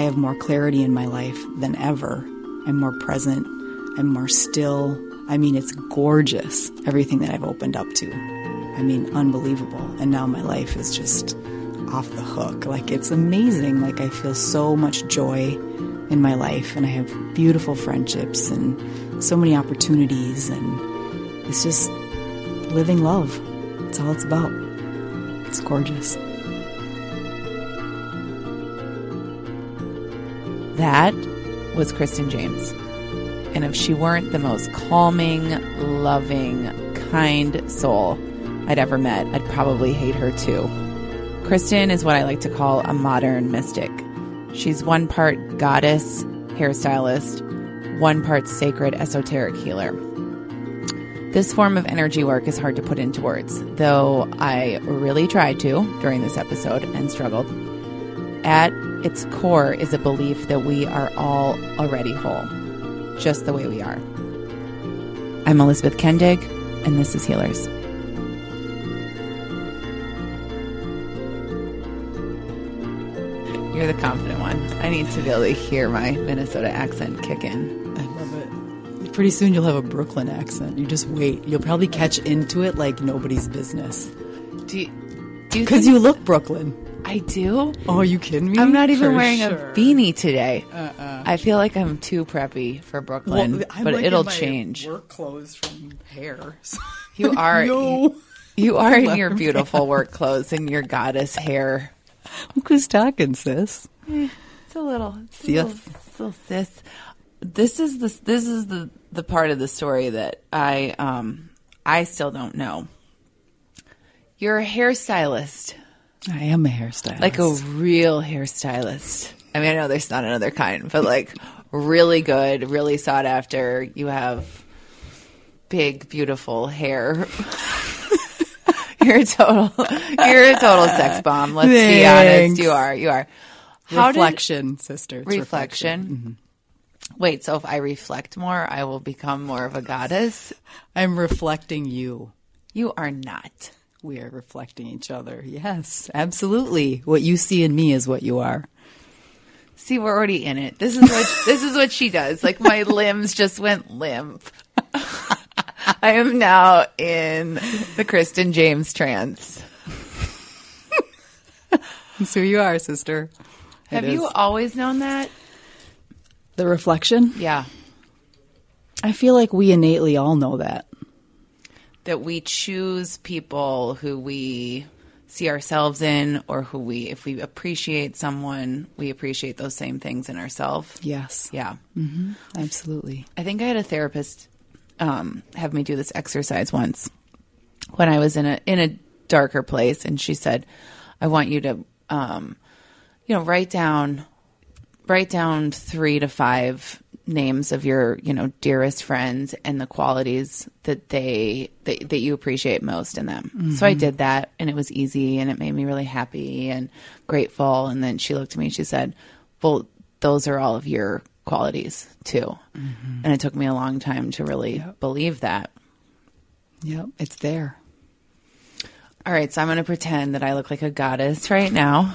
I have more clarity in my life than ever. I'm more present. I'm more still. I mean, it's gorgeous, everything that I've opened up to. I mean, unbelievable. And now my life is just off the hook. Like, it's amazing. Like, I feel so much joy in my life, and I have beautiful friendships and so many opportunities. And it's just living love. That's all it's about. It's gorgeous. That was Kristen James. And if she weren't the most calming, loving, kind soul I'd ever met, I'd probably hate her too. Kristen is what I like to call a modern mystic. She's one part goddess, hairstylist, one part sacred, esoteric healer. This form of energy work is hard to put into words, though I really tried to during this episode and struggled. At its core is a belief that we are all already whole, just the way we are. I'm Elizabeth Kendig, and this is Healers. You're the confident one. I need to be able to hear my Minnesota accent kick in. I love it. Pretty soon you'll have a Brooklyn accent. You just wait. You'll probably catch into it like nobody's business. Do you, do Because you look Brooklyn. I do? Oh, are you kidding me? I'm not even For wearing sure. Uh-uh. a beanie today. I feel like I'm too preppy for Brooklyn, Well, but like it'll change. Work clothes from hair. You are no. you are in your beautiful work clothes and your goddess hair. Look who's talking, sis. It's a little, it's a Sis. little, little sis. This is the this is the the part of the story that I um I still don't know. You're a hairstylist, I am a hairstylist. like a real hairstylist. I mean, I know there's not another kind, but like really good, really sought after. You have big, beautiful hair. you're a total, you're a total sex bomb. Let's be honest. You are. You are. How did- reflection, sister. It's reflection. Mm-hmm. Wait, so if I reflect more, I will become more of a goddess? I'm reflecting you. You are not. We are reflecting each other. Yes, absolutely. What you see in me is what you are. See, we're already in it. This is what this is what she does. Like my limbs just went limp. I am now in the Kristen James trance. That's who you are, sister. Have you always known that? The reflection? Yeah. I feel like we innately all know that. That we choose people who we see ourselves in or who we if we appreciate someone, we appreciate those same things in ourselves. Yes. Yeah. Absolutely. I think I had a therapist um, have me do this exercise once when I was in a in a darker place, and she said, "I want you to, um, you know, write down write down three to five names of your you know dearest friends and the qualities that they that, that you appreciate most in them. So i mm-hmm. did that and it was easy and it made me really happy and grateful. And then she looked at me and she said well those are all of your qualities too. Mm-hmm. And it took me a long time to really believe that. Yep, it's there. all right so i'm going to pretend that i look like a goddess right now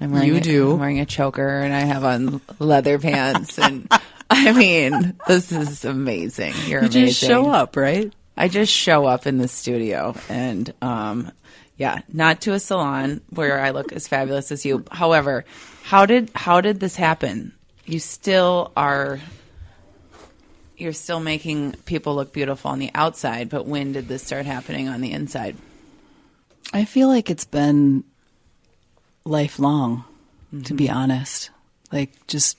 I'm wearing You a- do. I'm wearing a choker and I have on leather pants and I mean, this is amazing. You're You amazing. just show up, right? I just show up in the studio and um yeah, not to a salon where I look as fabulous as you. However, how did how did this happen? You still are you're still making people look beautiful on the outside, but when did this start happening on the inside? I feel like it's been lifelong, to be mm-hmm. honest. Like just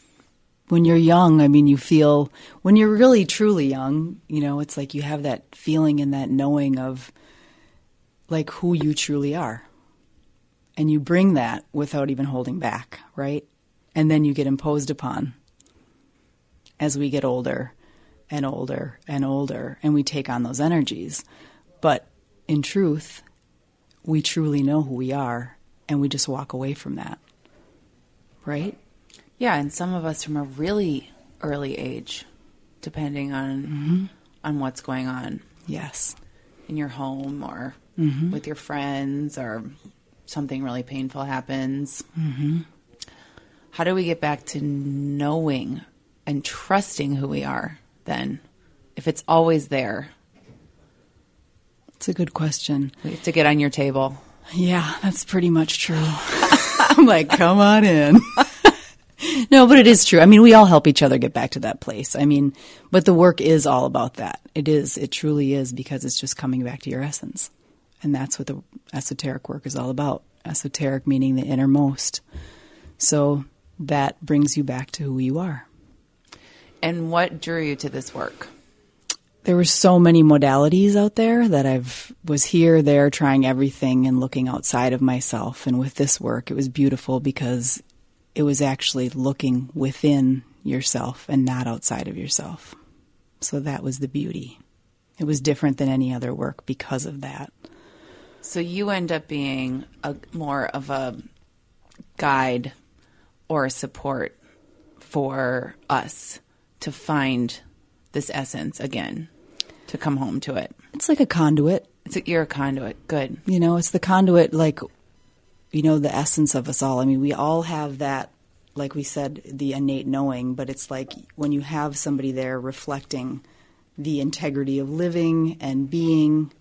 when you're young, I mean, you feel when you're really truly young, you know, it's like you have that feeling and that knowing of like who you truly are. And you bring that without even holding back, right? And then you get imposed upon as we get older and older and older and we take on those energies. But in truth, we truly know who we are and we just walk away from that. Right? Yeah, and some of us from a really early age, depending on on what's going on Yes. in your home or with your friends or something really painful happens. Mm-hmm. How do we get back to knowing and trusting who we are then? If it's always there, It's a good question. we have to get on your table. Yeah, that's pretty much true. I'm like, come on in. no, but it is true. I mean, we all help each other get back to that place. I mean, but the work is all about that. It is. It truly is because it's just coming back to your essence. And that's what the esoteric work is all about. Esoteric meaning the innermost. So that brings you back to who you are. And what drew you to this work? There were so many modalities out there that I've was here, there, trying everything and looking outside of myself. And with this work, it was beautiful because it was actually looking within yourself and not outside of yourself. So that was the beauty. It was different than any other work because of that. So you end up being a more of a guide or a support for us to find this essence again, to come home to it. It's like a conduit. It's a, you're a conduit. Good. You know, it's the conduit, like, you know, the essence of us all. I mean, we all have that, like we said, the innate knowing, but it's like when you have somebody there reflecting the integrity of living and being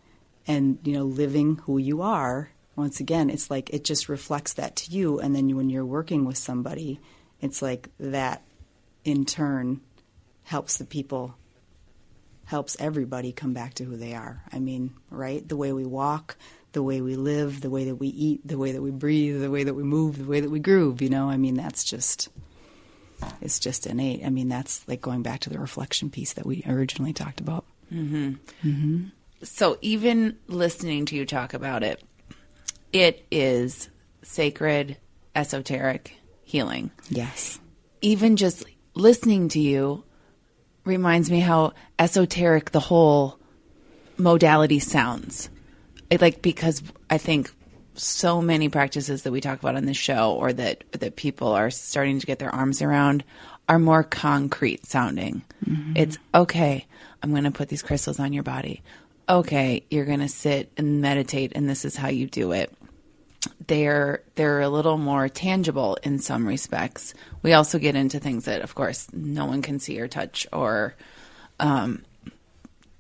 and, you know, living who you are. Once again, it's like it just reflects that to you. And then you, when you're working with somebody, it's like that in turn helps the people helps everybody come back to who they are. I mean, right? The way we walk, the way we live, the way that we eat, the way that we breathe, the way that we move, the way that we groove, you know? I mean, that's just it's just innate. I mean, that's like going back to the reflection piece that we originally talked about. Mm-hmm. Mm-hmm. So even listening to you talk about it, it is sacred, esoteric healing. Yes. Even just listening to you reminds me how esoteric the whole modality sounds. It, like because I think so many practices that we talk about on this show or that that people are starting to get their arms around are more concrete sounding. Mm-hmm. It's okay, I'm going to put these crystals on your body. Okay, you're going to sit and meditate and this is how you do it they're they're a little more tangible in some respects. We also get into things that, of course, no one can see or touch or um,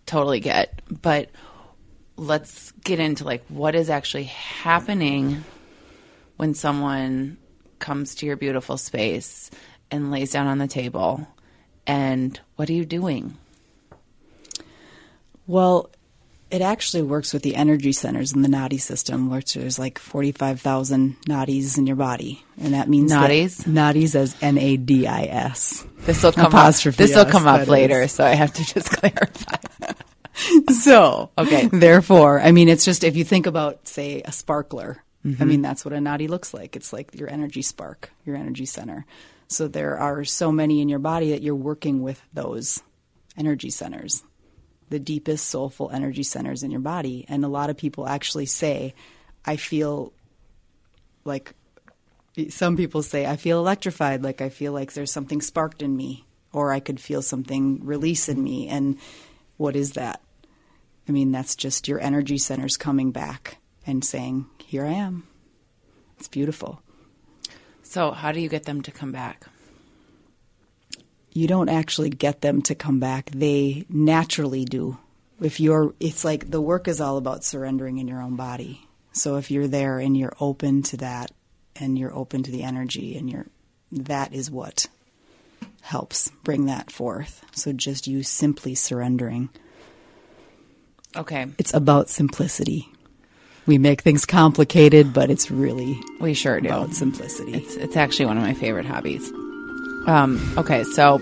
totally get. But let's get into like what is actually happening when someone comes to your beautiful space and lays down on the table, and what are you doing? Well, it actually works with the energy centers in the nadi system, which there's like 45,000 nadis in your body. And that means that- Nadis? nadis as N A D I S. This will come up. This will come up later, is. so I have to just clarify. So, Okay. Therefore, I mean, it's just if you think about, say, a sparkler, Mm-hmm. I mean, that's what a nadi looks like. It's like your energy spark, your energy center. So there are so many in your body that you're working with those energy centers, the deepest soulful energy centers in your body. And a lot of people actually say, I feel like some people say, I feel electrified, like I feel like there's something sparked in me, or I could feel something release in me. And what is that? I mean, that's just your energy centers coming back and saying, Here I am. It's beautiful. So, how do you get them to come back? You don't actually get them to come back, they naturally do. If you're, it's like the work is all about surrendering in your own body. So if you're there and you're open to that and you're open to the energy and you're, that is what helps bring that forth. So just you simply surrendering. Okay, It's about simplicity. We make things complicated, but it's really we sure do. about simplicity. It's, it's actually one of my favorite hobbies. Um, okay, so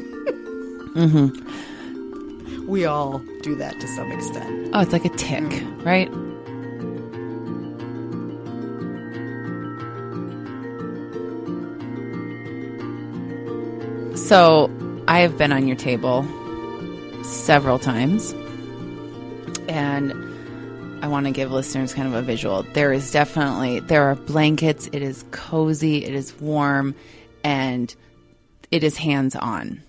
Mm-hmm. We all do that to some extent. oh, it's like a tic, right? So I have been on your table several times, and I want to give listeners kind of a visual. There is definitely there are blankets. It is cozy. It is warm, and it is hands on.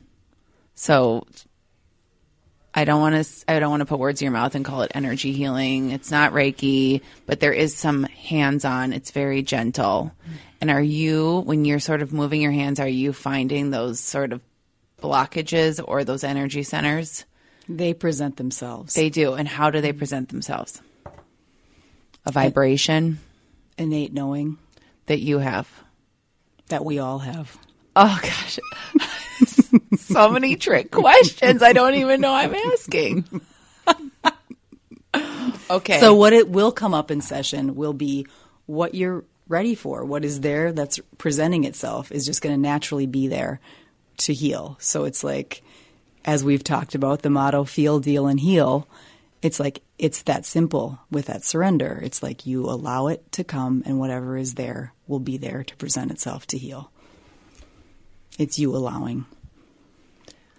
So I don't want to I don't want to put words in your mouth and call it energy healing. It's not Reiki, but there is some hands-on. It's very gentle. And are you when you're sort of moving your hands, are you finding those sort of blockages or those energy centers? They present themselves. They do. And how do they present themselves? A vibration innate knowing that you have. that we all have. Oh gosh. so many trick questions I don't even know I'm asking. okay. So what it will come up in session will be what you're ready for. What is there that's presenting itself is just going to naturally be there to heal. So it's like as we've talked about the motto feel, deal and heal. It's like it's that simple with that surrender. It's like you allow it to come and whatever is there will be there to present itself to heal. It's you allowing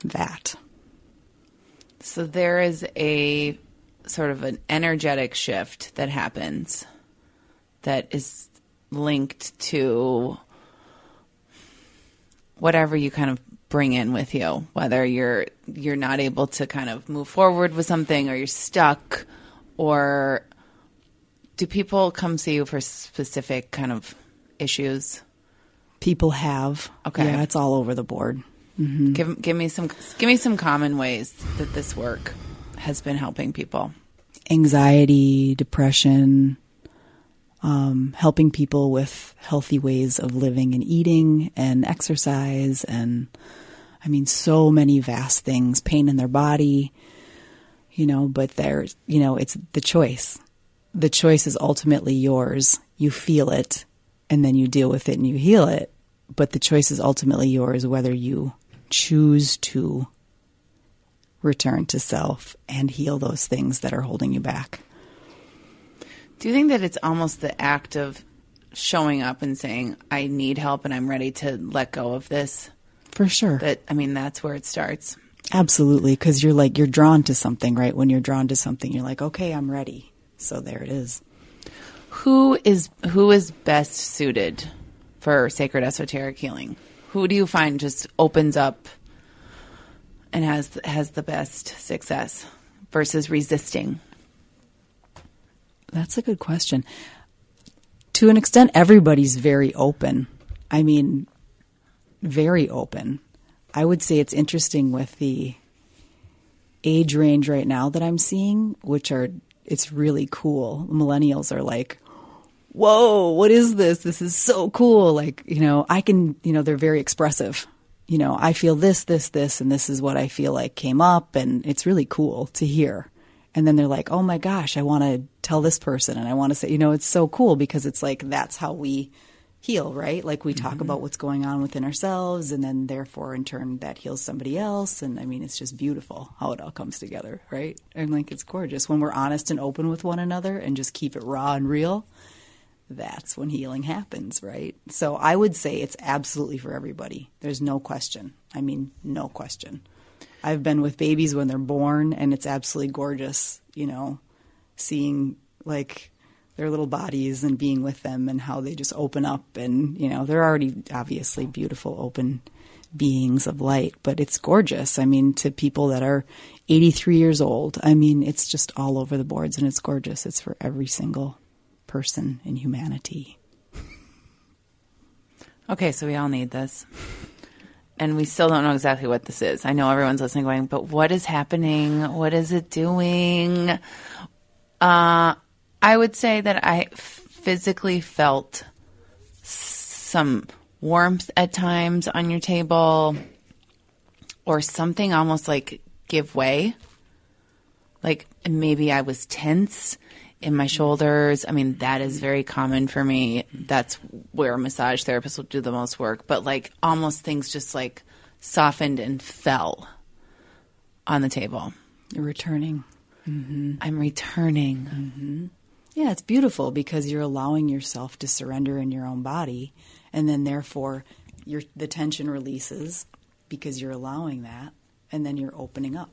that. So there is a sort of an energetic shift that happens that is linked to whatever you kind of bring in with you whether you're you're not able to kind of move forward with something or you're stuck or do people come see you for specific kind of issues People have. Okay. Yeah, it's all over the board. give give me some give me some common ways that this work has been helping people anxiety, depression, um, helping people with healthy ways of living and eating and exercise, and I mean, so many vast things, pain in their body, you know, but there's, you know, it's the choice. The choice is ultimately yours. You feel it and then you deal with it and you heal it. But the choice is ultimately yours whether you choose to return to self and heal those things that are holding you back. Do you think that it's almost the act of showing up and saying, I need help and I'm ready to let go of this? For sure. That, I mean, that's where it starts. Absolutely. Because you're like, you're drawn to something, right? When you're drawn to something, you're like, okay, I'm ready. So there it is. Who is who is best suited for sacred esoteric healing? Who do you find just opens up and has has the best success versus resisting? That's a good question. To an extent, everybody's very open. I mean, very open. I would say it's interesting with the age range right now that I'm seeing, which are, it's really cool. Millennials are like, whoa, what is this? This is so cool. Like, you know, I can, you know, they're very expressive. You know, I feel this, this, this, and this is what I feel like came up. And it's really cool to hear. And then they're like, oh my gosh, I want to tell this person and I want to say, you know, it's so cool because it's like that's how we heal, right? Like we talk mm-hmm. about what's going on within ourselves and then therefore in turn that heals somebody else. And I mean, it's just beautiful how it all comes together, right? And like it's gorgeous when we're honest and open with one another and just keep it raw and real. That's when healing happens, right? So I would say it's absolutely for everybody. There's no question. I mean, no question. I've been with babies when they're born, and it's absolutely gorgeous, you know, seeing like their little bodies and being with them and how they just open up. And, you know, they're already obviously beautiful, open beings of light, but it's gorgeous. I mean, to people that are 83 years old, I mean, it's just all over the boards and it's gorgeous. It's for every single person in humanity. Okay, so we all need this. And we still don't know exactly what this is. I know everyone's listening going, but what is happening? What is it doing? Uh, I would say that I physically felt some warmth at times on your table or something almost like give way. Like maybe I was tense in my shoulders. I mean, that is very common for me. That's where massage therapists will do the most work. But like almost things just like softened and fell on the table. You're returning. Mm-hmm. I'm returning. Mm-hmm. Yeah, it's beautiful because you're allowing yourself to surrender in your own body, and then therefore, your the tension releases because you're allowing that and then you're opening up.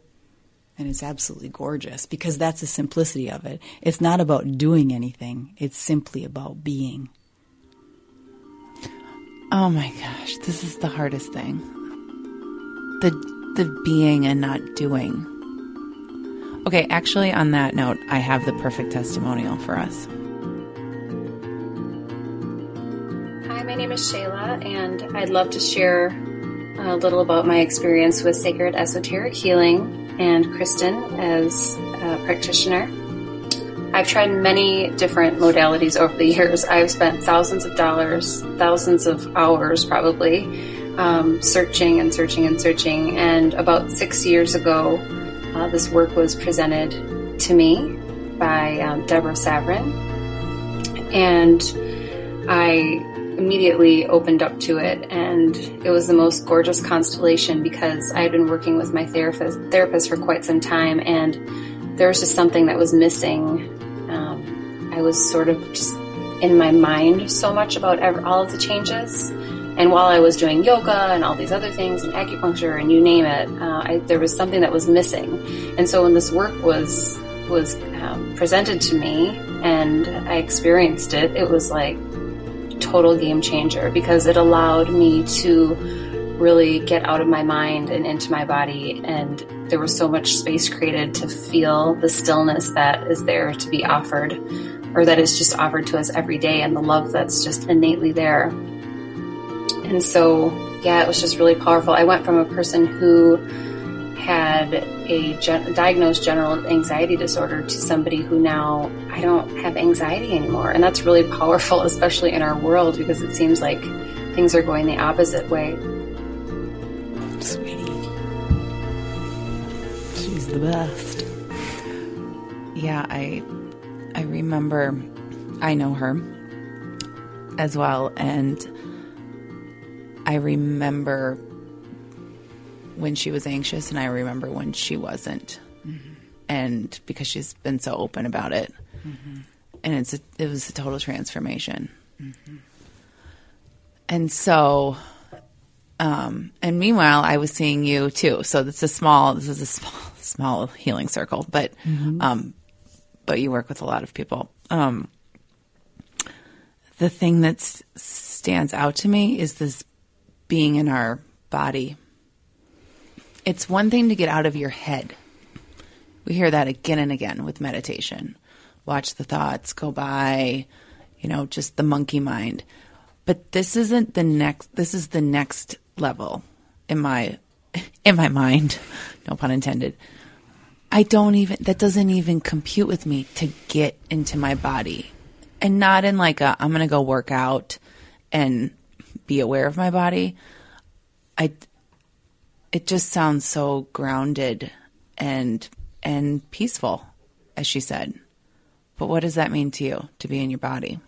And it's absolutely gorgeous because that's the simplicity of it. It's not about doing anything, it's simply about being. Oh my gosh, this is the hardest thing. The the being and not doing. Okay, actually on that note, I have the perfect testimonial for us. Hi, my name is Shayla, and I'd love to share a little about my experience with sacred esoteric healing and Kristen as a practitioner. I've tried many different modalities over the years. I've spent thousands of dollars, thousands of hours probably, um, searching and searching and searching. And about six years ago, uh, this work was presented to me by um, Deborah Savrin. And I immediately opened up to it and it was the most gorgeous constellation because I had been working with my therapist therapist for quite some time and there was just something that was missing. Um, I was sort of just in my mind so much about all of the changes. And while I was doing yoga and all these other things and acupuncture and you name it, uh, I, there was something that was missing. And so when this work was was um, presented to me and I experienced it, it was like total game changer because it allowed me to really get out of my mind and into my body. And there was so much space created to feel the stillness that is there to be offered, or that is just offered to us every day, and the love that's just innately there. And so, yeah, it was just really powerful. I went from a person who had a gen- diagnosed general anxiety disorder to somebody who now I don't have anxiety anymore. And that's really powerful, especially in our world, because it seems like things are going the opposite way. Sweetie. She's the best. Yeah, I I remember I know her as well and I remember when she was anxious and I remember when she wasn't. Mm-hmm. And because she's been so open about it. Mm-hmm. And it's a, it was a total transformation. Mm-hmm. And so um, and meanwhile, I was seeing you too. So it's a small. This is a small, small healing circle, but um, but you work with a lot of people. Um, the thing that stands out to me is this being in our body. It's one thing to get out of your head. We hear that again and again with meditation. Watch the thoughts go by, you know, just the monkey mind. But this isn't the next this is the next level in my in my mind. No pun intended. I don't even that doesn't even compute with me to get into my body. And not in like a I'm going to go work out and be aware of my body. I it just sounds so grounded and and peaceful as she said. But what does that mean to you to be in your body?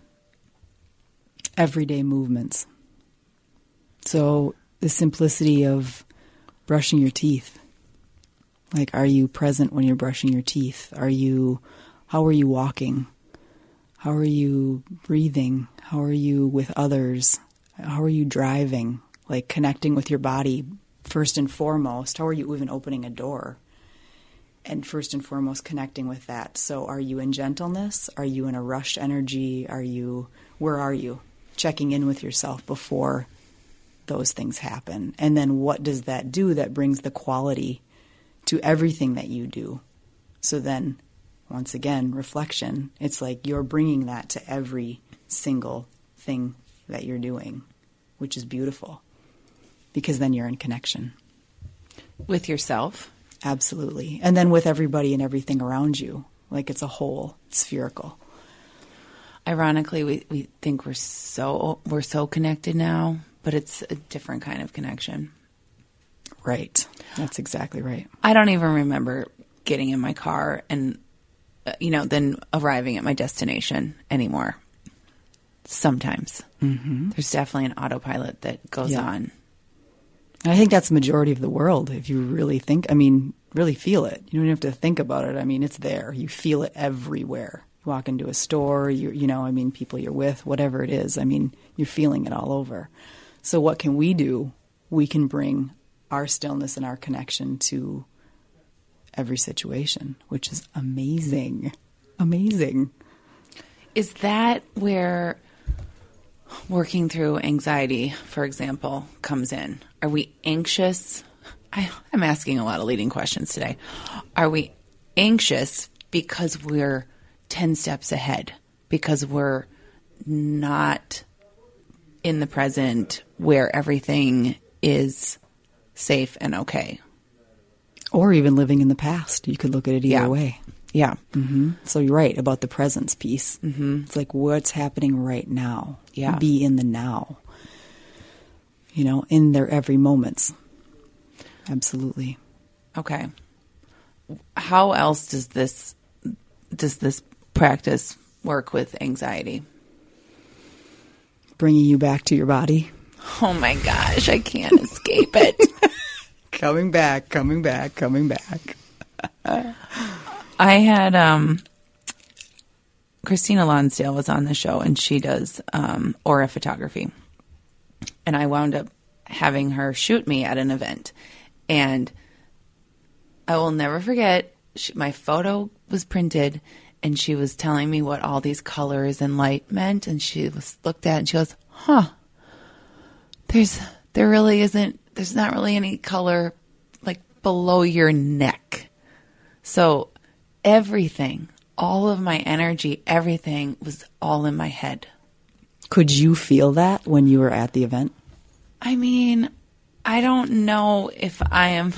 Everyday movements. So the simplicity of brushing your teeth. Like, are you present when you're brushing your teeth? Are you, how are you walking? How are you breathing? How are you with others? How are you driving? Like connecting with your body first and foremost. How are you even opening a door? And first and foremost, connecting with that. So, are you in gentleness? Are you in a rushed energy? Are you, where are you? Checking in with yourself before those things happen. And then what does that do that brings the quality to everything that you do? So then, once again, reflection. It's like you're bringing that to every single thing that you're doing, which is beautiful because then you're in connection. With yourself? Absolutely. And then with everybody and everything around you. Like it's a whole, spherical. Ironically, we, we think we're so we're so connected now, but it's a different kind of connection. Right. That's exactly right. I don't even remember getting in my car and uh, you know then arriving at my destination anymore. Sometimes mm-hmm. there's definitely an autopilot that goes Yeah. on. I think that's the majority of the world. If you really think, I mean, really feel it. You don't have to think about it. I mean, it's there. You feel it everywhere. You walk into a store, you you know, I mean, people you're with, whatever it is. I mean, you're feeling it all over. So what can we do? We can bring our stillness and our connection to every situation, which is amazing. Amazing. Is that where working through anxiety, for example, comes in? Are we anxious? I, I'm asking a lot of leading questions today. Are we anxious because we're 10 steps ahead? Because we're not in the present where everything is safe and okay? Or even living in the past. You could look at it either Yeah. way. Yeah. hmm So you're right about the presence piece. Mm-hmm. It's like what's happening right now. Yeah. Be in the now. You know, in their every moments. Absolutely. Okay. How else does this does this practice work with anxiety? Bringing you back to your body. Oh my gosh, I can't escape it. Coming back, coming back, coming back. I had um Christina Lonsdale was on the show and she does um aura photography. And I wound up having her shoot me at an event. And I will never forget she, my photo was printed and she was telling me what all these colors and light meant and she was looked at and she goes, "Huh. There's there really isn't there's not really any color like below your neck." So everything, all of my energy, everything was all in my head. Could you feel that when you were at the event? I mean, I don't know if I am.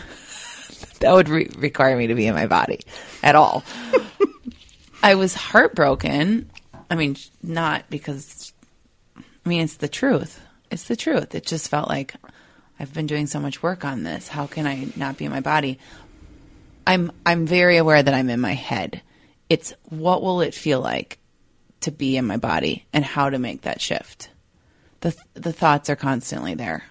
that would re- require me to be in my body at all. I was heartbroken. I mean, not because. I mean, it's the truth. It's the truth. It just felt like I've been doing so much work on this. How can I not be in my body? I'm I'm very aware that I'm in my head. It's what will it feel like to be in my body and how to make that shift. The the thoughts are constantly there.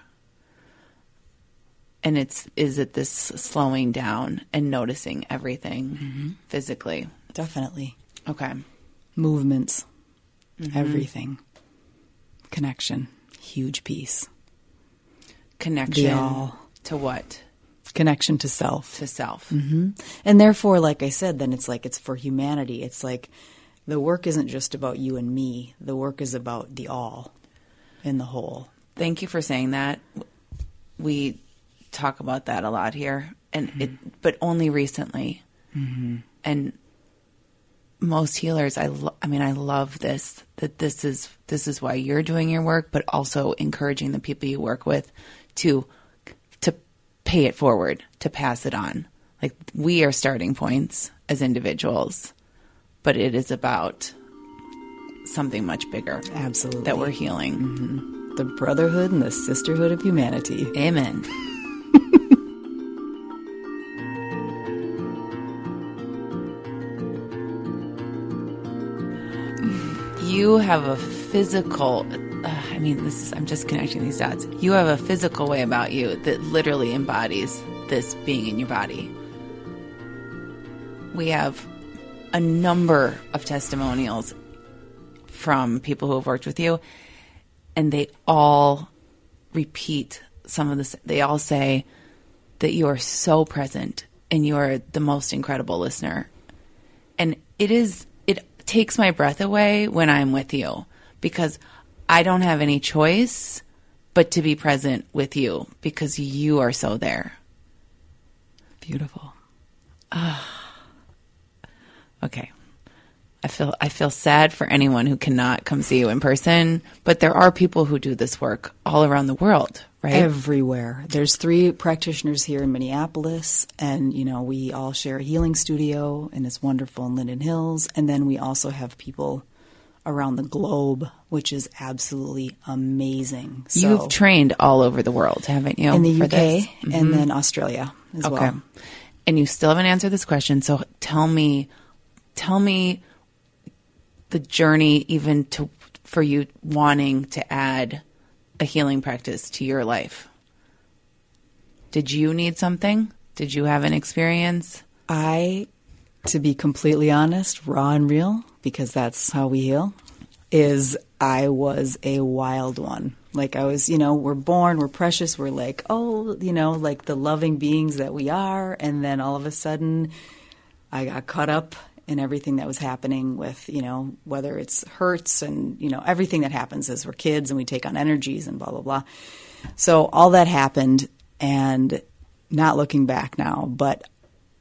And it's is it this slowing down and noticing everything mm-hmm. physically. Definitely. Okay. Movements, mm-hmm. everything. Connection, huge piece. Connection to what? Connection to self. To self. Mm-hmm. And therefore, like I said, then it's like it's for humanity. It's like the work isn't just about you and me, the work is about the all in the whole. Thank you for saying that. We talk about that a lot here, and mm-hmm. it, but only recently. Mm-hmm. And most healers, I, lo- I mean, I love this. That this is this is why you're doing your work, but also encouraging the people you work with to pay it forward, to pass it on. Like we are starting points as individuals, but it is about something much bigger Absolutely. that we're healing. Mm-hmm. the brotherhood and the sisterhood of humanity. Amen. you have a physical I mean this is I'm just connecting these dots. You have a physical way about you that literally embodies this being in your body. We have a number of testimonials from people who have worked with you and they all repeat some of this. They all say that you are so present and you are the most incredible listener. And it is, it takes my breath away when I'm with you because I don't have any choice but to be present with you because you are so there. Beautiful. Ah. Okay. I feel I feel sad for anyone who cannot come see you in person, but there are people who do this work all around the world, right? Everywhere. There's three practitioners here in Minneapolis, and you know we all share a healing studio, and it's wonderful in Linden Hills. And then we also have people around the globe, which is absolutely amazing. So, You've trained all over the world, haven't you? in the UK? Mm-hmm. and then Australia as Okay. well. And you still haven't answered this question, so tell me tell me the journey even to for you wanting to add a healing practice to your life. Did you need something? Did you have an experience? I, to be completely honest, raw and real, because that's how we heal, is I was a wild one. Like I was, you know, we're born, we're precious, we're like, oh, you know, like the loving beings that we are. And then all of a sudden, I got caught up in everything that was happening with, you know, whether it's hurts and, you know, everything that happens as we're kids and we take on energies and blah, blah, blah. So all that happened and not looking back now, but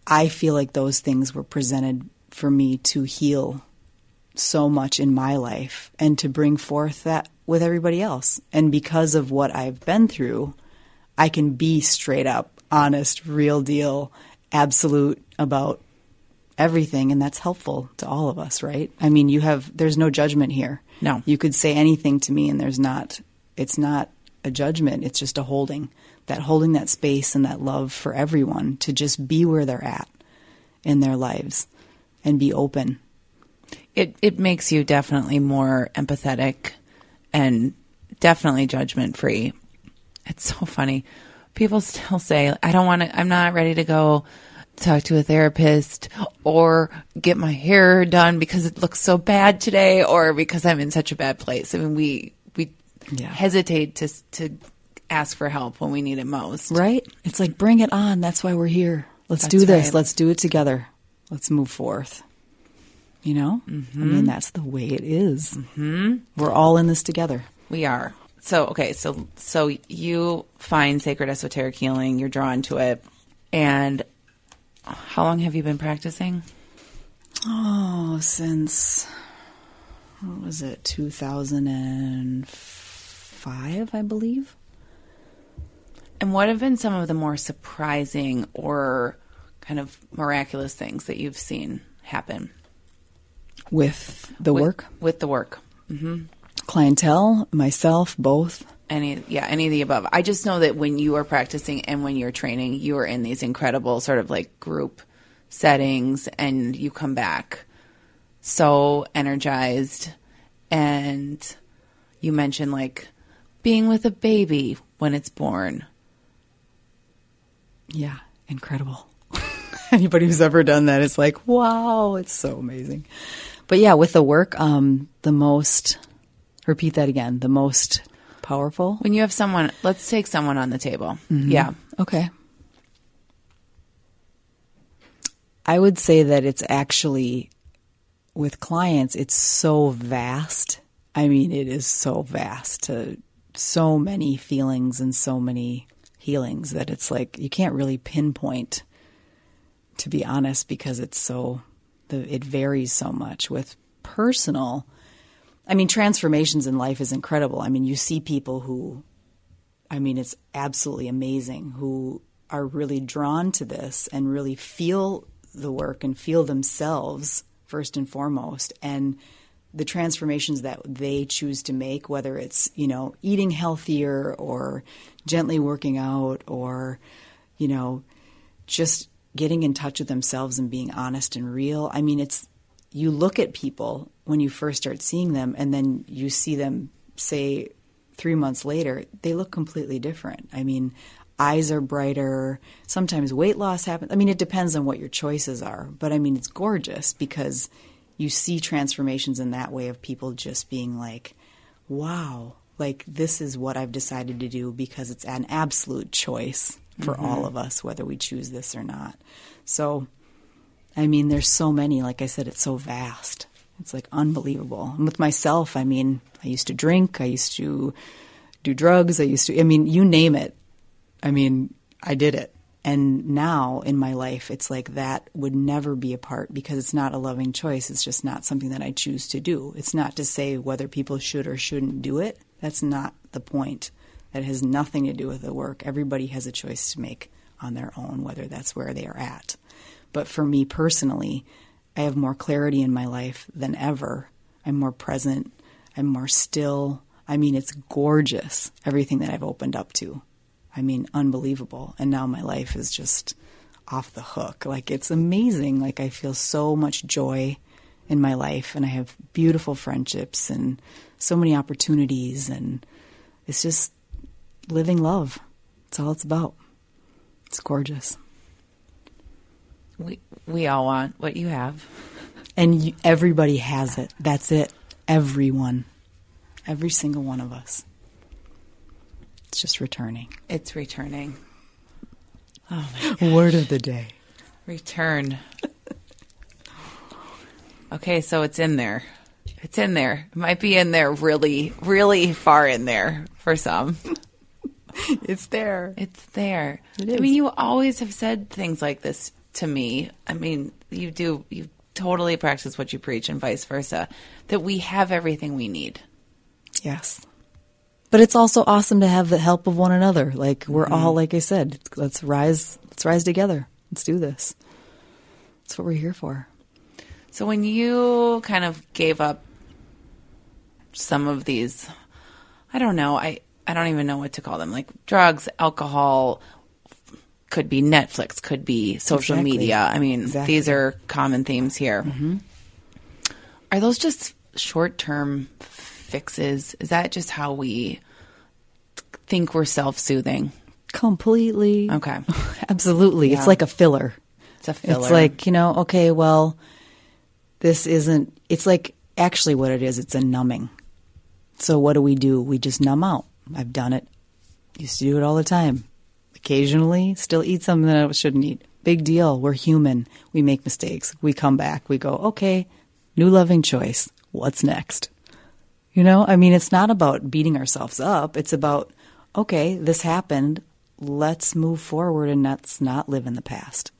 I feel like those things were presented for me to heal so much in my life and to bring forth that with everybody else. And because of what I've been through, I can be straight up, honest, real deal, absolute about everything and that's helpful to all of us, right? I mean, you have there's no judgment here. No. You could say anything to me and there's not it's not a judgment, it's just a holding. That holding that space and that love for everyone to just be where they're at in their lives and be open. It it makes you definitely more empathetic and definitely judgment free. It's so funny. People still say, I don't want to, I'm not ready to go talk to a therapist or get my hair done because it looks so bad today or because I'm in such a bad place. I mean, we, we Yeah. hesitate to, to ask for help when we need it most. Right? It's like bring it on. That's why we're here. Let's That's do this. right. Let's do it together. Let's move forth. You know? I mean, that's the way it is. Mm-hmm. We're all in this together. We are. So okay, so so you find sacred esoteric healing, you're drawn to it, and how long have you been practicing? Oh, since what was it? 2005, I believe. And what have been some of the more surprising or kind of miraculous things that you've seen happen With the with, work, with the work? Mm-hmm. clientele, myself, both. Any, yeah, any of the above. I just know that when you are practicing and when you're training, you are in these incredible sort of like group settings and you come back so energized. And you mentioned like being with a baby when it's born. Yeah, incredible. Anybody who's ever done that is like, wow, it's so amazing. But yeah, with the work, um, the most, repeat that again, the most powerful. When you have someone, let's take someone on the table. Yeah. Okay. I would say that it's actually with clients, it's so vast. I mean, it is so vast to so many feelings and so many healings that it's like you can't really pinpoint to be honest because it's so the it varies so much with personal I mean transformations in life is incredible. I mean, you see people who I mean, it's absolutely amazing who are really drawn to this and really feel the work and feel themselves first and foremost. And the transformations that they choose to make, whether it's, you know, eating healthier or gently working out or, you know, just getting in touch with themselves and being honest and real. I mean, it's, you look at people when you first start seeing them and then you see them, say, three months later, they look completely different. I mean, eyes are brighter. Sometimes weight loss happens. I mean, it depends on what your choices are. But I mean, it's gorgeous because you see transformations in that way of people just being like, wow, like this is what I've decided to do because it's an absolute choice for mm-hmm. all of us, whether we choose this or not. So, I mean, there's so many. Like I said, it's so vast. It's like unbelievable. And with myself, I mean, I used to drink, I used to do drugs, I used to, I mean, you name it. I mean, I did it. And now in my life, it's like that would never be a part because it's not a loving choice. It's just not something that I choose to do. It's not to say whether people should or shouldn't do it. That's not the point. That has nothing to do with the work. Everybody has a choice to make on their own, whether that's where they are at. But for me personally, I have more clarity in my life than ever. I'm more present. I'm more still. I mean, it's gorgeous, everything that I've opened up to. I mean, unbelievable. And now my life is just off the hook. Like, it's amazing. Like, I feel so much joy in my life, and I have beautiful friendships and so many opportunities. And it's just living love. That's all it's about. It's gorgeous. We we all want what you have. And you, everybody has it. That's it. Everyone. Every single one of us. It's just returning. It's returning. Oh, Word of the day. Return. okay, so it's in there. It's in there. It might be in there really, really far in there for some. It's there. It's there. It I mean, you always have said things like this to me. I mean, you do, you totally practice what you preach and vice versa. That we have everything we need. Yes. But it's also awesome to have the help of one another. Like we're mm-hmm. all like I said, let's rise let's rise together. Let's do this. That's what we're here for. So when you kind of gave up some of these, I don't know, I, I don't even know what to call them, like drugs, alcohol, could be Netflix, could be social Exactly. media. I mean, Exactly. these are common themes here. Mm-hmm. Are those just short term fixes? Is that just how we think we're self soothing? Completely. Okay. Absolutely. Yeah. It's like a filler. It's a filler. It's like, you know, okay, well, this isn't, it's like actually what it is, it's a numbing. So what do we do? We just numb out. I've done it. Used to do it all the time. Occasionally, still eat something that I shouldn't eat. Big deal. We're human. We make mistakes. We come back. We go, okay, new loving choice. What's next? You know, I mean, it's not about beating ourselves up. It's about, okay, this happened. Let's move forward and let's not live in the past.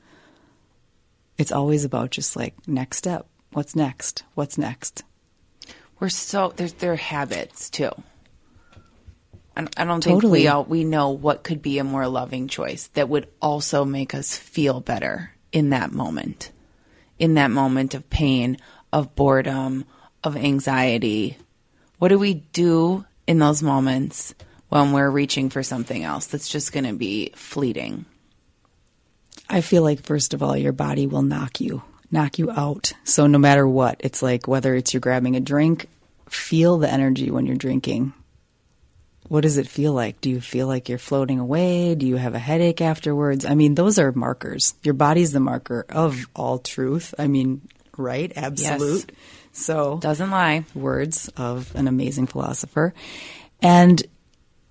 It's always about just like next step. What's next? What's next? we're so there's there are habits too. I, I don't think Totally. we all we know what could be a more loving choice that would also make us feel better in that moment, in that moment of pain, of boredom, of anxiety. What do we do in those moments when we're reaching for something else that's just going to be fleeting? I feel like first of all, your body will knock you, knock you out. So no matter what, it's like whether it's you're grabbing a drink, feel the energy when you're drinking. What does it feel like? Do you feel like you're floating away? Do you have a headache afterwards? I mean, those are markers. Your body's the marker of all truth. I mean, right? Absolute. So Doesn't lie. words of an amazing philosopher. And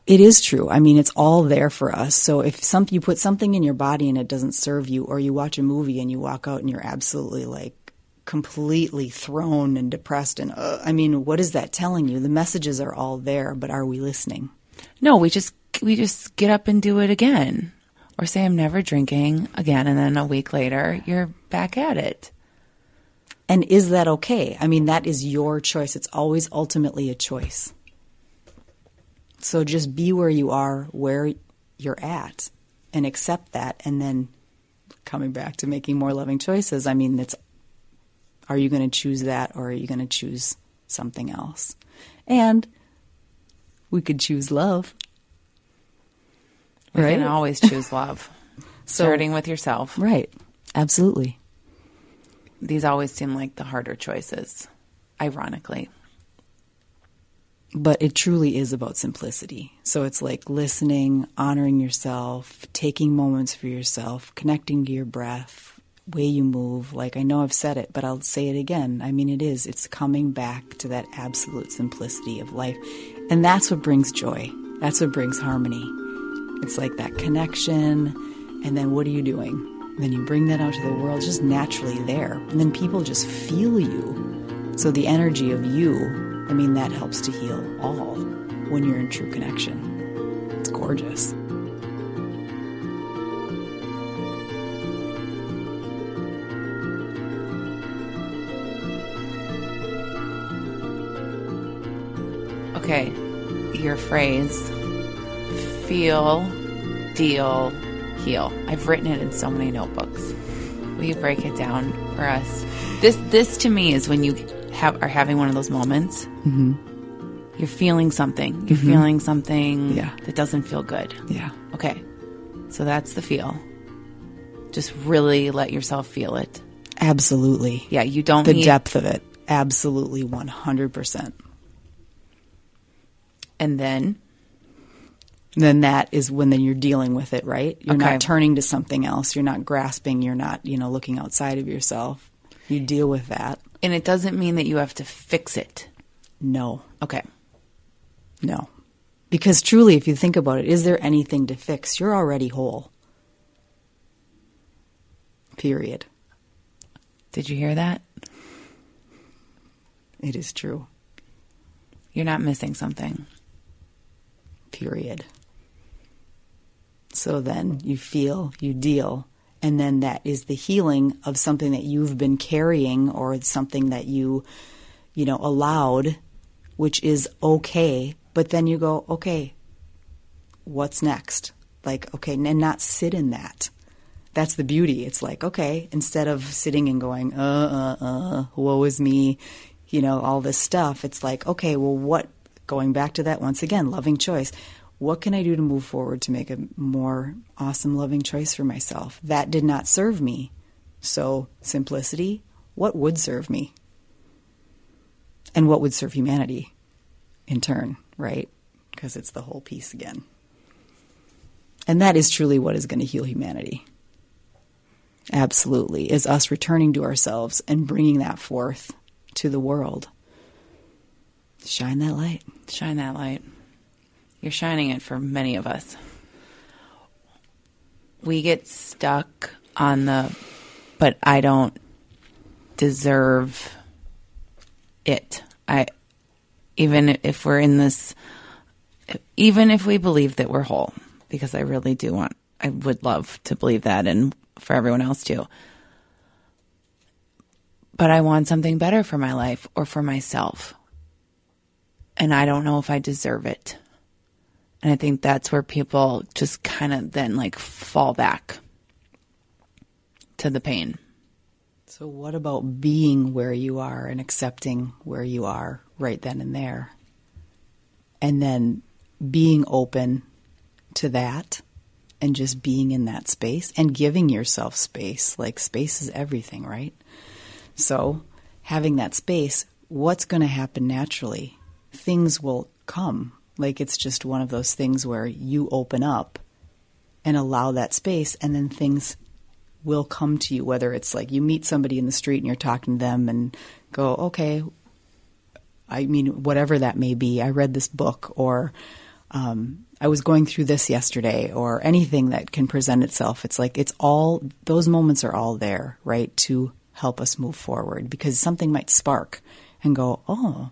it is true. I mean, it's all there for us. So if some you put something in your body and it doesn't serve you, or you watch a movie and you walk out and you're absolutely like completely thrown and depressed, and uh, I mean, what is that telling you? The messages are all there, but are we listening? No, we just we just get up and do it again. Or say I'm never drinking again and then a week later you're back at it. And is that okay? I mean, that is your choice. It's always ultimately a choice. So just be where you are, where you're at, and accept that. And then coming back to making more loving choices, I mean, it's are you going to choose that or are you going to choose something else? And we could choose love. We Right? can always choose love. So- Starting with yourself. Right. Absolutely. These always seem like the harder choices, ironically. But it truly is about simplicity. So it's like listening, honoring yourself, taking moments for yourself, connecting to your breath, way you move. Like I know I've said it, but I'll say it again. I mean, it is. It's coming back to that absolute simplicity of life. And that's what brings joy. That's what brings harmony. It's like that connection. And then what are you doing? Then you bring that out to the world just naturally there. And then people just feel you. So the energy of you, I mean, that helps to heal all when you're in true connection. It's gorgeous. Okay, your phrase feel, deal, heal. I've written it in so many notebooks. Will you break it down for us? This this to me is when you have are having one of those moments. Mm-hmm. You're feeling something. You're feeling something Yeah. that doesn't feel good. Yeah. Okay. So that's the feel. Just really let yourself feel it. Absolutely. Yeah, you don't The need depth of it. Absolutely 100%. and then Then that is when then you're dealing with it, right? You're Okay. not turning to something else. You're not grasping. You're not, you know, looking outside of yourself. You deal with that. And it doesn't mean that you have to fix it. No. Okay. No. Because truly, if you think about it, is there anything to fix? You're already whole. Period. Did you hear that? It is true. You're not missing something. Period. So then you feel, you deal, and then that is the healing of something that you've been carrying or something that you, you know, allowed, which is okay. But then you go, okay, what's next? Like, okay, and not sit in that. That's the beauty. It's like, okay, instead of sitting and going, uh, uh, uh, woe is me, you know, all this stuff, it's like, okay, well, what, going back to that once again, loving choice. What can I do to move forward to make a more awesome, loving choice for myself? That did not serve me. So, simplicity, what would serve me? And what would serve humanity in turn, right? Because it's the whole piece again. And that is truly what is going to heal humanity. Absolutely. Is us returning to ourselves and bringing that forth to the world. Shine that light. Shine that light. You're shining it for many of us. We get stuck on the, but I don't deserve it. I, even if we're in this, even if we believe that we're whole, because I really do want, I would love to believe that and for everyone else too. But I want something better for my life or for myself. And I don't know if I deserve it. And I think that's where people just kind of then like fall back to the pain. So, what about being where you are and accepting where you are right then and there? And then being open to that and just being in that space and giving yourself space. Like, space is everything, right? So, having that space, what's going to happen naturally? Things will come. Like, it's just one of those things where you open up and allow that space, and then things will come to you. Whether it's like you meet somebody in the street and you're talking to them and go, okay, I mean, whatever that may be. I read this book, or um, I was going through this yesterday, or anything that can present itself. It's like it's all those moments are all there, right, to help us move forward because something might spark and go, oh,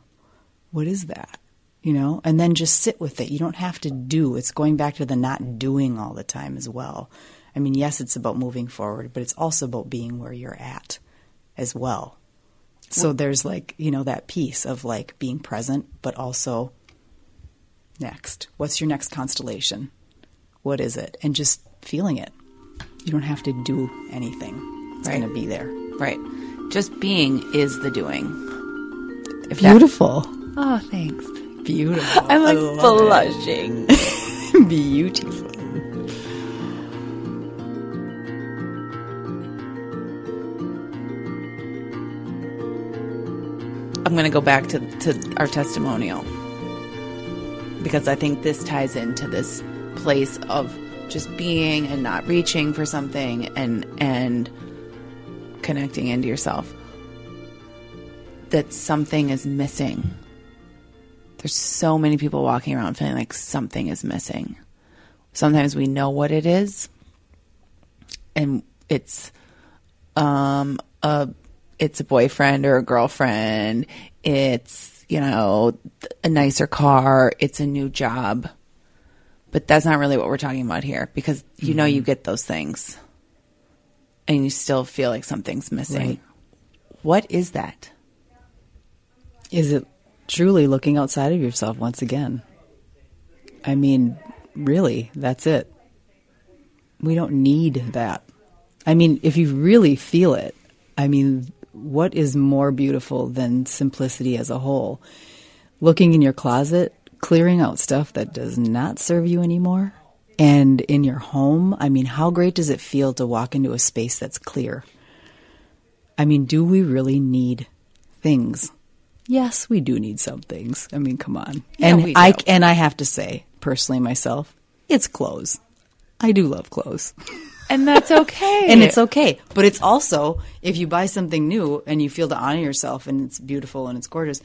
what is that? You know, and then just sit with it. You don't have to do. It's going back to the not doing all the time as well. I mean, yes, it's about moving forward, but it's also about being where you're at as well. So there's like, you know, that piece of like being present, but also next. What's your next constellation? What is it? And just feeling it. You don't have to do anything. It's Right. going to be there. Right. Just being is the doing. If that- Beautiful. oh, thanks. Beautiful. I'm like blushing. Beautiful. I'm going to go back to, to our testimonial because I think this ties into this place of just being and not reaching for something and and connecting into yourself. That something is missing. There's so many people walking around feeling like something is missing. Sometimes we know what it is, and it's um a it's a boyfriend or a girlfriend. It's you know a nicer car. It's a new job. But that's not really what we're talking about here because you know you get those things. And you still feel like something's missing. Right. what is that? Is it truly looking outside of yourself once again? I mean, really, that's it. We don't need that. I mean, if you really feel it, I mean, what is more beautiful than simplicity as a whole? Looking in your closet, clearing out stuff that does not serve you anymore, and in your home, I mean, how great does it feel to walk into a space that's clear? I mean, do we really need things? Yes, we do need some things. I mean, come on. Yeah, and I and I have to say, personally myself, it's clothes. I do love clothes. and that's okay and it's okay. But it's also if you buy something new and you feel to honor yourself and it's beautiful and it's gorgeous,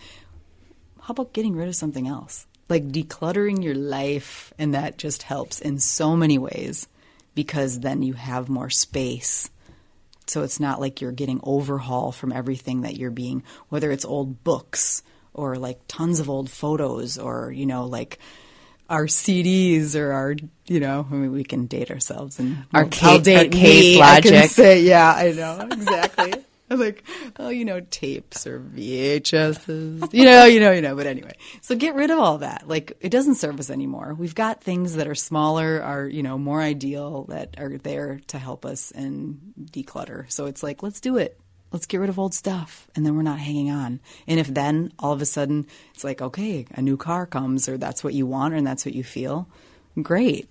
how about getting rid of something else? like decluttering your life and that just helps in so many ways because then you have more space so it's not like you're getting overhaul from everything that you're being whether it's old books or like tons of old photos or you know like our CDs or our you know I mean we can date ourselves and Our well, I'll date our case me, I can say, yeah I know exactly like oh you know tapes or VHSs you know you know you know but anyway. So get rid of all that. Like it doesn't serve us anymore. We've got things that are smaller are you know more ideal that are there to help us and declutter. So it's like let's do it. Let's get rid of old stuff and then we're not hanging on. And if then all of a sudden it's like okay a new car comes or that's what you want and that's what you feel great.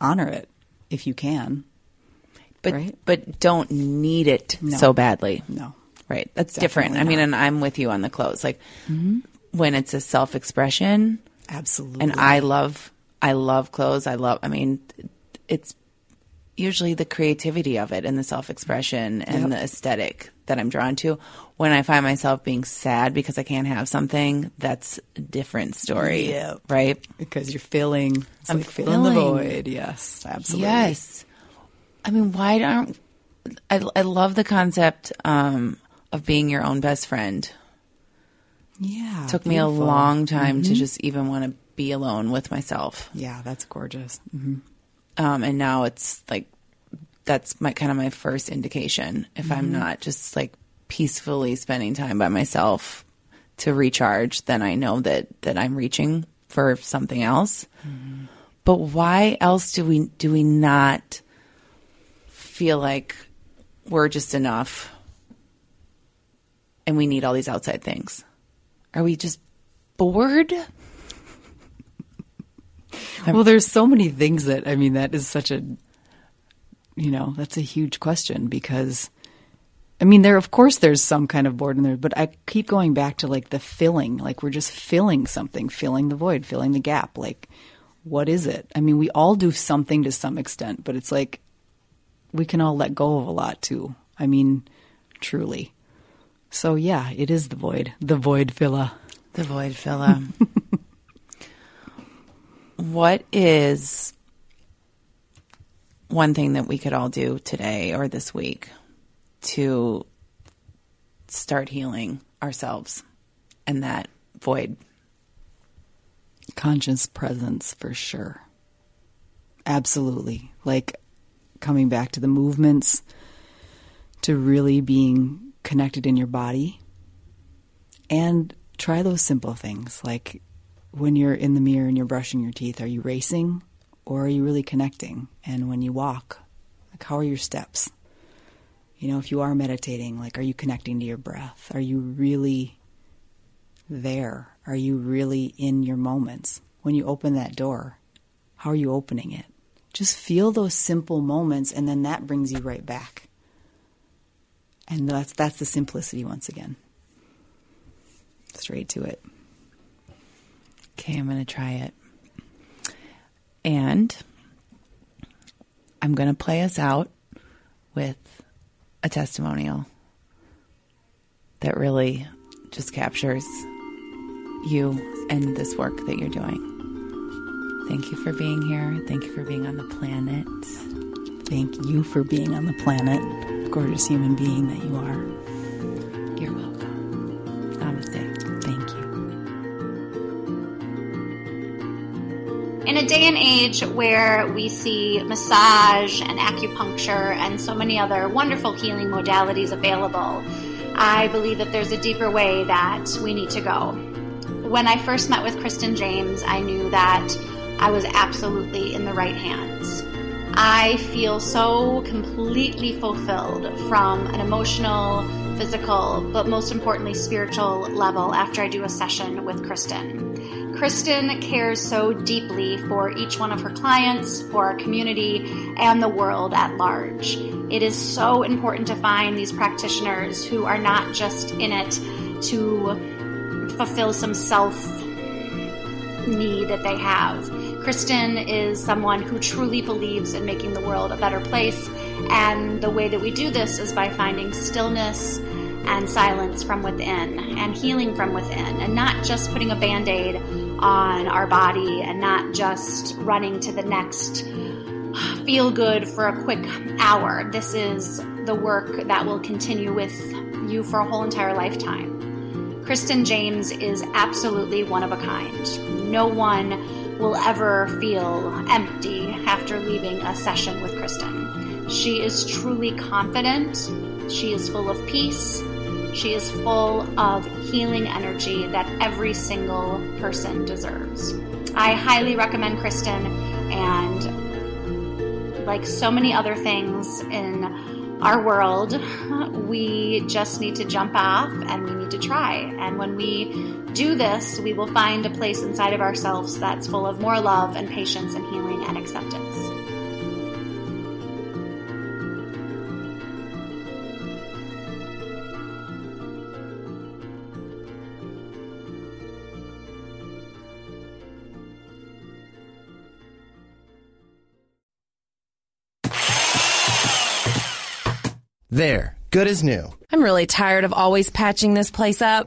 Honor it if you can but Right. but don't need it No. so badly. no Right. That's different. I mean, and I'm with you on the clothes. Like mm-hmm. when it's a self expression, absolutely and I love, I love clothes. I love. I mean, it's usually the creativity of it and the self expression and Yep. the aesthetic that I'm drawn to. When I find myself being sad because I can't have something, that's a different story. Yeah. Right. because you're feeling, I'm like filling the void yes absolutely Yes. I mean, why don't I? I love the concept um, of being your own best friend. yeah took me a long time to just even want to be alone with myself. yeah that's gorgeous hmm Um, and now it's like that's my kind of my first indication if I'm not just like peacefully spending time by myself to recharge, then I know that that I'm reaching for something else. But why else do we do we not feel like we're just enough and we need all these outside things? Are we just bored? well there's so many things that i mean that is such a you know that's a huge question because i mean there of course there's some kind of boredom there but i keep going back to like the filling like we're just filling something filling the void filling the gap like what is it i mean we all do something to some extent but it's like we can all let go of a lot too i mean truly so yeah it is the void the void filler The void filler. what is one thing that we could all do today or this week to start healing ourselves and that void? conscious presence for sure. Absolutely. Like coming back to the movements, to really being connected in your body. And try those simple things like when you're in the mirror and you're brushing your teeth, are you racing or are you really connecting? And when you walk, like how are your steps? You know, if you are meditating, like are you connecting to your breath? Are you really there? Are you really in your moments? When you open that door, how are you opening it? Just feel those simple moments and then that brings you right back. And that's that's the simplicity once again. Straight to it. Okay, I'm going to try it. And I'm going to play us out with a testimonial that really just captures you and this work that you're doing. Thank you for being here. Thank you for being on the planet. Thank you for being on the planet, gorgeous human being that you are. You're welcome. Namaste. Thank you. In a day and age where we see massage and acupuncture and so many other wonderful healing modalities available, I believe that there's a deeper way that we need to go. When I first met with Kristen James, I knew that I was absolutely in the right hands. I feel so completely fulfilled from an emotional, physical, but most importantly, spiritual level after I do a session with Kristen. Kristen cares so deeply for each one of her clients, for our community, and the world at large. It is so important to find these practitioners who are not just in it to fulfill some self need that they have. Kristen is someone who truly believes in making the world a better place, and the way that we do this is by finding stillness and silence from within and healing from within, and not just putting a band aid on our body and not just running to the next feel good for a quick hour. This is the work that will continue with you for a whole entire lifetime. Kristen James is absolutely one of a kind. No one will ever feel empty after leaving a session with Kristen. She is truly confident. She is full of peace. She is full of healing energy that every single person deserves. I highly recommend Kristen, and like so many other things in our world, we just need to jump off and we need to try. And when we do this, we will find a place inside of ourselves that's full of more love and patience and healing and acceptance. There, good as new. I'm really tired of always patching this place up.